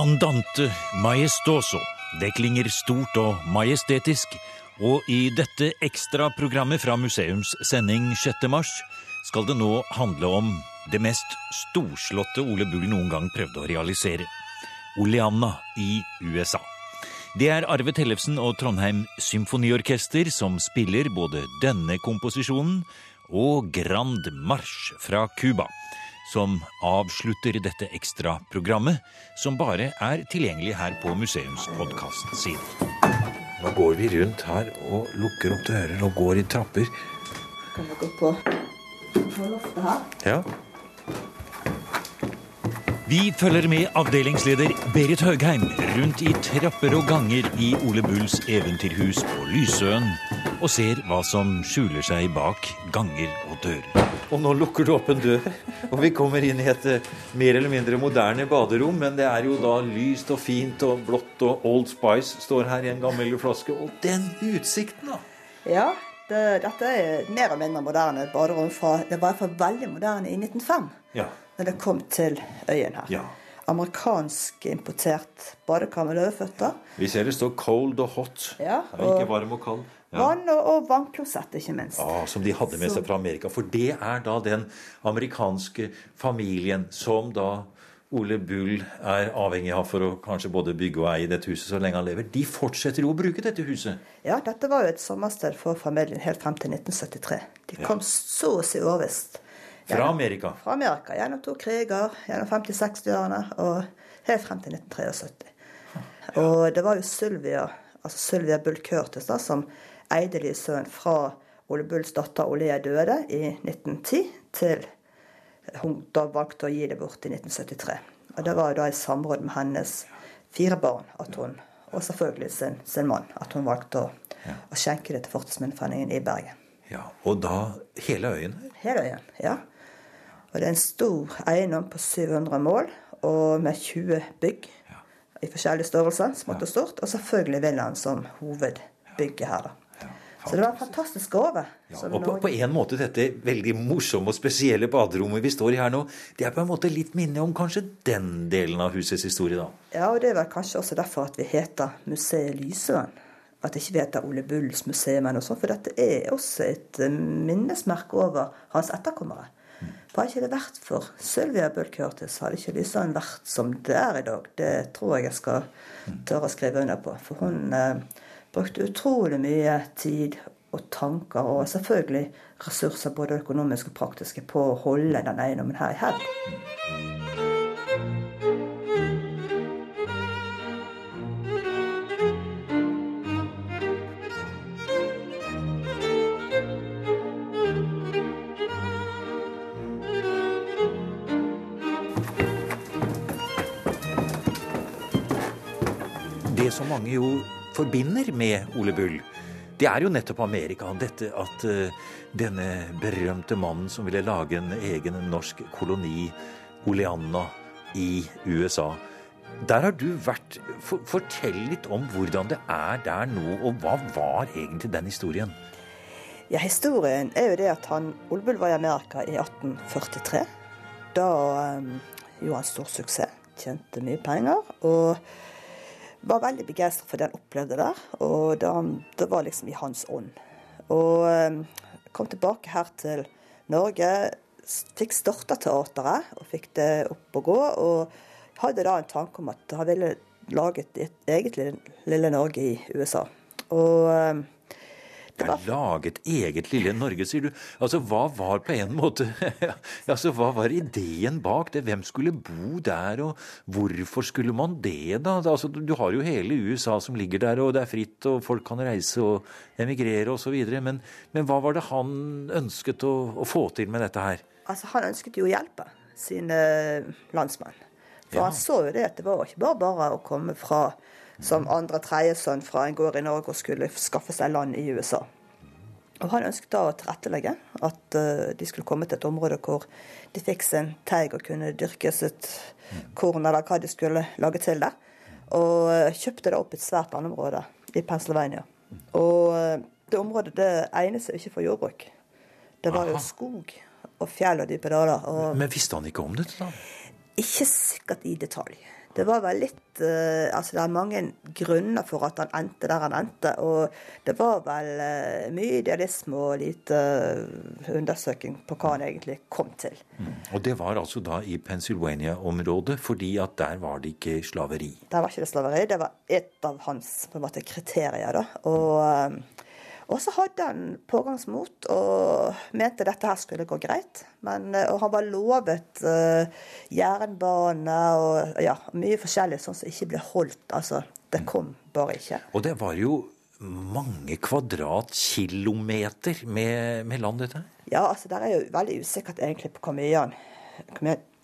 Andante majestoso. Det klinger stort og majestetisk. Og i dette ekstraprogrammet fra museums sending 6. mars skal det nå handle om det mest storslåtte Ole Bull noen gang prøvde å realisere. Oleanna i USA. Det er Arve Tellefsen og Trondheim Symfoniorkester som spiller både denne komposisjonen og Grand March fra Cuba, som avslutter dette ekstraprogrammet, som bare er tilgjengelig her på museumspodkast-siden. Nå går vi rundt her og lukker opp dører og går i trapper. Kan vi gå på, på loftet her? Ja. Vi følger med avdelingsleder Berit Høgheim rundt i trapper og ganger i Ole Bulls eventyrhus på Lysøen, og ser hva som skjuler seg bak ganger og dører. Og nå lukker du opp en dør, og vi kommer inn i et eh, mer eller mindre moderne baderom. Men det er jo da lyst og fint og blått, og Old Spice står her i en gammel flaske. Og den utsikten, da! Ja, det, dette er mer og mindre moderne baderom. Fra, det var i hvert fall veldig moderne i 1905, Ja. Da det kom til øyen her. Ja. Amerikansk importert badekar med løveføtter. Vi ser det står cold og hot. Ja, er ikke varm og kald. Ja. Vann og, og vannklosett, ikke minst. Ja, Som de hadde med seg fra Amerika. For det er da den amerikanske familien som da Ole Bull er avhengig av for å kanskje både bygge og eie dette huset så lenge han lever. De fortsetter jo å bruke dette huset. Ja, dette var jo et sommersted for familien helt frem til 1973. De kom så å si overvist. Fra Amerika. Fra Amerika. Gjennom to kriger, gjennom 50-60-årene og helt frem til 1973. Og det var jo Sylvia, altså Sylvia Bull Curtis da, som eide Lysøen fra Ole Bulls datter Olea døde i 1910 til hun da valgte å gi det bort i 1973. Og det var jo da i samråd med hennes fire barn at hun, og selvfølgelig sin, sin mann, at hun valgte å, å skjenke det til Fortidsminneforeningen i Bergen. Ja, Og da hele øyen. Hele øyen, ja. Og det er en stor eiendom på 700 mål, og med 20 bygg i forskjellige størrelser. smått og stort. Og selvfølgelig villaen som hovedbygget her, da. Så det var en fantastisk gave. Ja, og på, på en måte dette veldig morsomme og spesielle baderommet vi står i her nå, det er på en måte litt minne om kanskje den delen av husets historie, da. Ja, og det er vel kanskje også derfor at vi heter Museet Lysøen. At ikke vi heter Ole Bulls museum eller noe sånt, for dette er også et minnesmerke over hans etterkommere. For hadde ikke det vært for Sylvia Bull Curtis, hadde ikke Lysøen vært som det er i dag. Det tror jeg jeg skal tørre å skrive under på. For hun eh, brukte utrolig mye tid og tanker, og selvfølgelig ressurser, både økonomiske og praktiske, på å holde den eiendommen her i hevd. Det som mange jo forbinder med Ole Bull, det er jo nettopp Amerika. Dette at eh, denne berømte mannen som ville lage en egen norsk koloni, Oleanna, i USA. Der har du vært. For, fortell litt om hvordan det er der nå, og hva var egentlig den historien? Ja, Historien er jo det at han, Ole Bull var i Amerika i 1843. Da um, gjorde han stor suksess, tjente mye penger. Og var veldig begeistra for det han opplevde der. Og det, det var liksom i hans ånd. Og um, kom tilbake her til Norge. Fikk starta teateret og fikk det opp å gå. Og hadde da en tanke om at han ville lage et eget lille, lille Norge i USA. Og Det er laget eget lille Norge, sier du. Altså, Hva var på en måte altså, Hva var ideen bak det? Hvem skulle bo der, og hvorfor skulle man det, da? Altså, Du har jo hele USA som ligger der, og det er fritt, og folk kan reise og emigrere osv. Men, men hva var det han ønsket å, å få til med dette her? Altså, han ønsket jo å hjelpe sine landsmenn. For Ja. han så jo det at det var ikke bare bare å komme fra som andre tredjesønn fra en gård i Norge og skulle skaffe seg land i USA. Og han ønsket da å tilrettelegge at eh, de skulle komme til et område hvor de fikk sin teig og kunne dyrke sitt korn eller hva de skulle lage til der. Og eh, kjøpte da opp et svært landområde i Pennsylvania. Og eh, det området det egnet seg ikke for jordbruk. Det var jo skog og fjell og dype daler. Og Men visste han ikke om dette, da? ikke sikkert i detalj. Det var vel litt uh, Altså, det er mange grunner for at han endte der han endte. Og det var vel uh, mye idealisme og lite uh, undersøking på hva han egentlig kom til. Mm. Og det var altså da i Pennsylvania-området, fordi at der var det ikke slaveri? Der var ikke det slaveri. Det var et av hans måte, kriterier, da. Og og så hadde han pågangsmot og mente dette her skulle gå greit. Men, eh, og han var lovet uh, jernbane og ja, mye forskjellig sånn som ikke ble holdt. Altså, det kom bare ikke. Og det var jo mange kvadratkilometer med, med land, dette? Ja, altså det er jo veldig usikkert egentlig på hvor mye han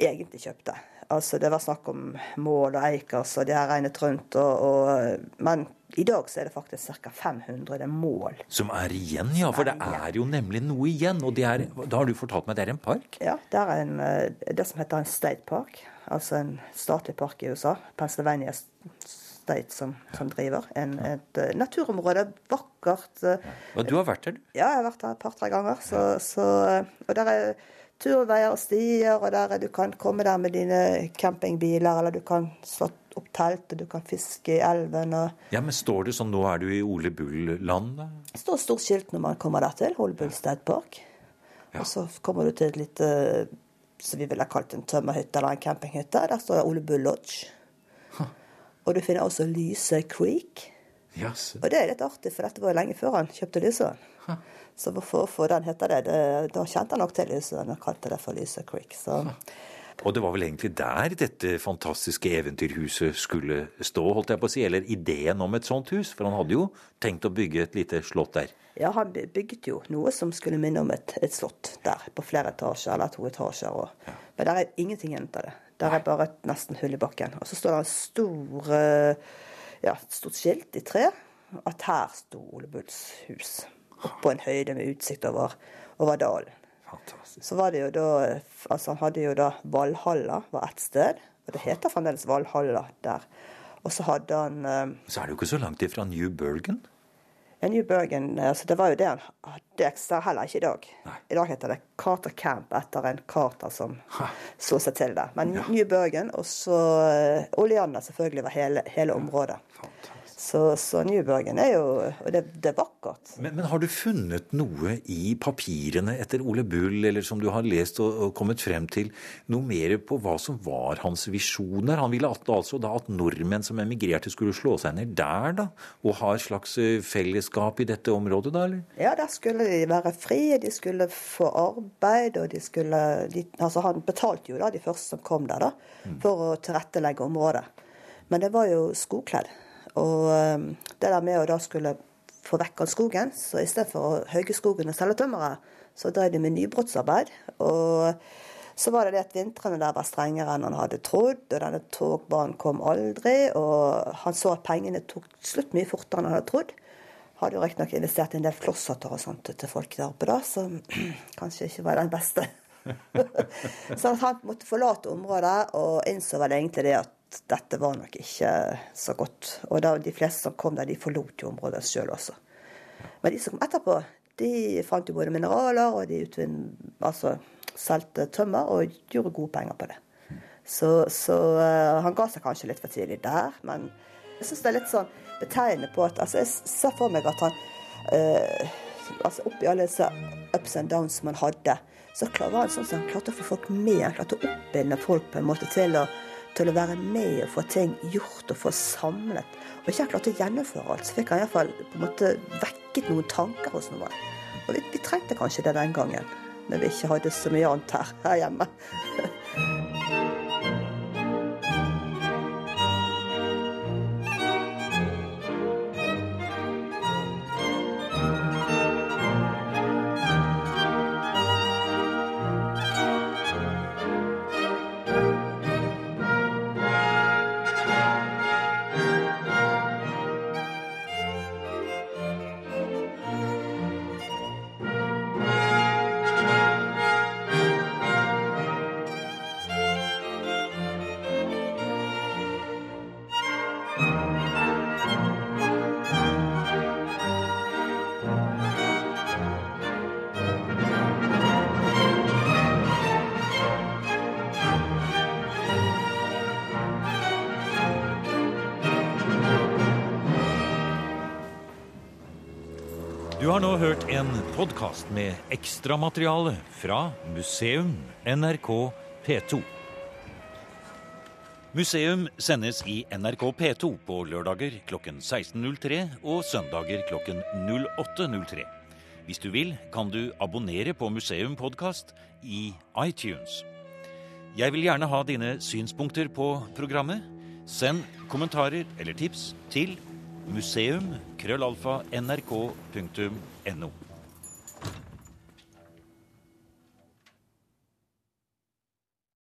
egentlig kjøpte. Altså Det var snakk om mål og Eikers, og de har regnet rundt. Og, og, men i dag så er det faktisk ca. 500 mål. Som er igjen, ja. For det er jo nemlig noe igjen. Og er, da har du fortalt meg det er en park? Ja, det er en, eh, det som heter en state park. Altså en statlig park i USA. Pennsylvania State som, som driver. En, et uh, naturområde. Vakkert. Ja. og du har vært der, du? Ja, jeg har vært der et par-tre ganger. Så, så, og der er turveier og stier, og der du kan komme der med dine campingbiler, eller du kan slå opp telt, og du kan fiske i elven. Og... Ja, Men står det sånn nå er du i Ole Bull-land? Det står stort skilt når man kommer der til. Ole Bull State Park. Ja. Og så kommer du til et lite som vi ville kalt en tømmerhytte eller en campinghytte. Der står det Ole Bull Lodge. Huh. Og du finner også Lyse Creek. Yes. Og det er litt artig, for dette var lenge før han kjøpte Lysøen. Huh. Så hvorfor den heter det, det, da kjente han nok til Lysøen og kalte det for Lyse Creek. Så. Og det var vel egentlig der dette fantastiske eventyrhuset skulle stå, holdt jeg på å si, eller ideen om et sånt hus? For han hadde jo tenkt å bygge et lite slott der. Ja, han bygget jo noe som skulle minne om et, et slott der, på flere etasjer, eller to etasjer. Og, ja. Men der er ingenting igjen av det. Der er bare et nesten hull i bakken. Og så står det en stor, eh, ja, stort skilt i tre at her sto Ole Bulls hus på en høyde med utsikt over, over dalen. Fantastisk. Så var det jo da Altså, han hadde jo da Valhalla var ett sted, og det heter fremdeles Valhalla der. Og så hadde han eh, Så er det jo ikke så langt ifra New Bergen? Ja, New Bergen, altså det var jo det han hadde ekstra heller ikke i dag. Nei. I dag heter det Carter Camp etter en Carter som så seg til det. Men ja. New Bergen, og så uh, Oleanna selvfølgelig var hele, hele området. Fantastisk. Så, så er jo Og det, det er vakkert. Men, men, har du funnet noe i papirene etter Ole Bull, eller som du har lest og, og kommet frem til, noe mer på hva som var hans visjoner? Han ville at, altså da at nordmenn som emigrerte, skulle slå seg ned der, da? Og ha et slags eh, fellesskap i dette området, da, eller? Ja, der skulle de være frie, de skulle få arbeid, og de skulle de, Altså, han betalte jo da de første som kom der, da, mm. for å tilrettelegge området. Men det var jo skogkledd. Og ehm, det der med å da skulle få vekk all skogen, så i stedet for å hogge skogen og selge tømmeret, så drev de med nybrottsarbeid. Og så var det det at vintrene der var strengere enn han hadde trodd, og denne togbanen kom aldri. Og han så at pengene tok slutt mye fortere enn han hadde trodd. Hadde jo riktignok investert i en del flosshatter og sånt til folk der oppe, da, som kanskje ikke var den beste. så han måtte forlate området, og innså vel egentlig det at dette var nok ikke så godt. Og da, de fleste som kom der, de forlot jo området sjøl også. Men de som kom etterpå, de fant jo både mineraler, og de utvinn, altså, solgte tømmer og gjorde gode penger på det. Så, så uh, han ga seg kanskje litt for tidlig der, men jeg syns det er litt sånn betegnende på at altså, Jeg ser for meg at han uh, altså Oppi alle disse ups and downs som han hadde, så var han sånn som han klarte å få folk med. Han klarte å oppbinde folk på en måte til å til å være med og få ting gjort og få samlet. Og ikke har klart å gjennomføre alt, så fikk han iallfall på en måte vekket noen tanker hos noen. Og vi, vi trengte kanskje det den gangen, når vi ikke hadde så mye annet her, her hjemme. Du har nå hørt en podkast med ekstramateriale fra Museum NRK P2. Museum sendes i NRK P2 på lørdager klokken 16.03 og søndager klokken 08.03. Hvis du vil, kan du abonnere på Museum podkast i iTunes. Jeg vil gjerne ha dine synspunkter på programmet. Send kommentarer eller tips til museum.krøllalfa.nrk.no.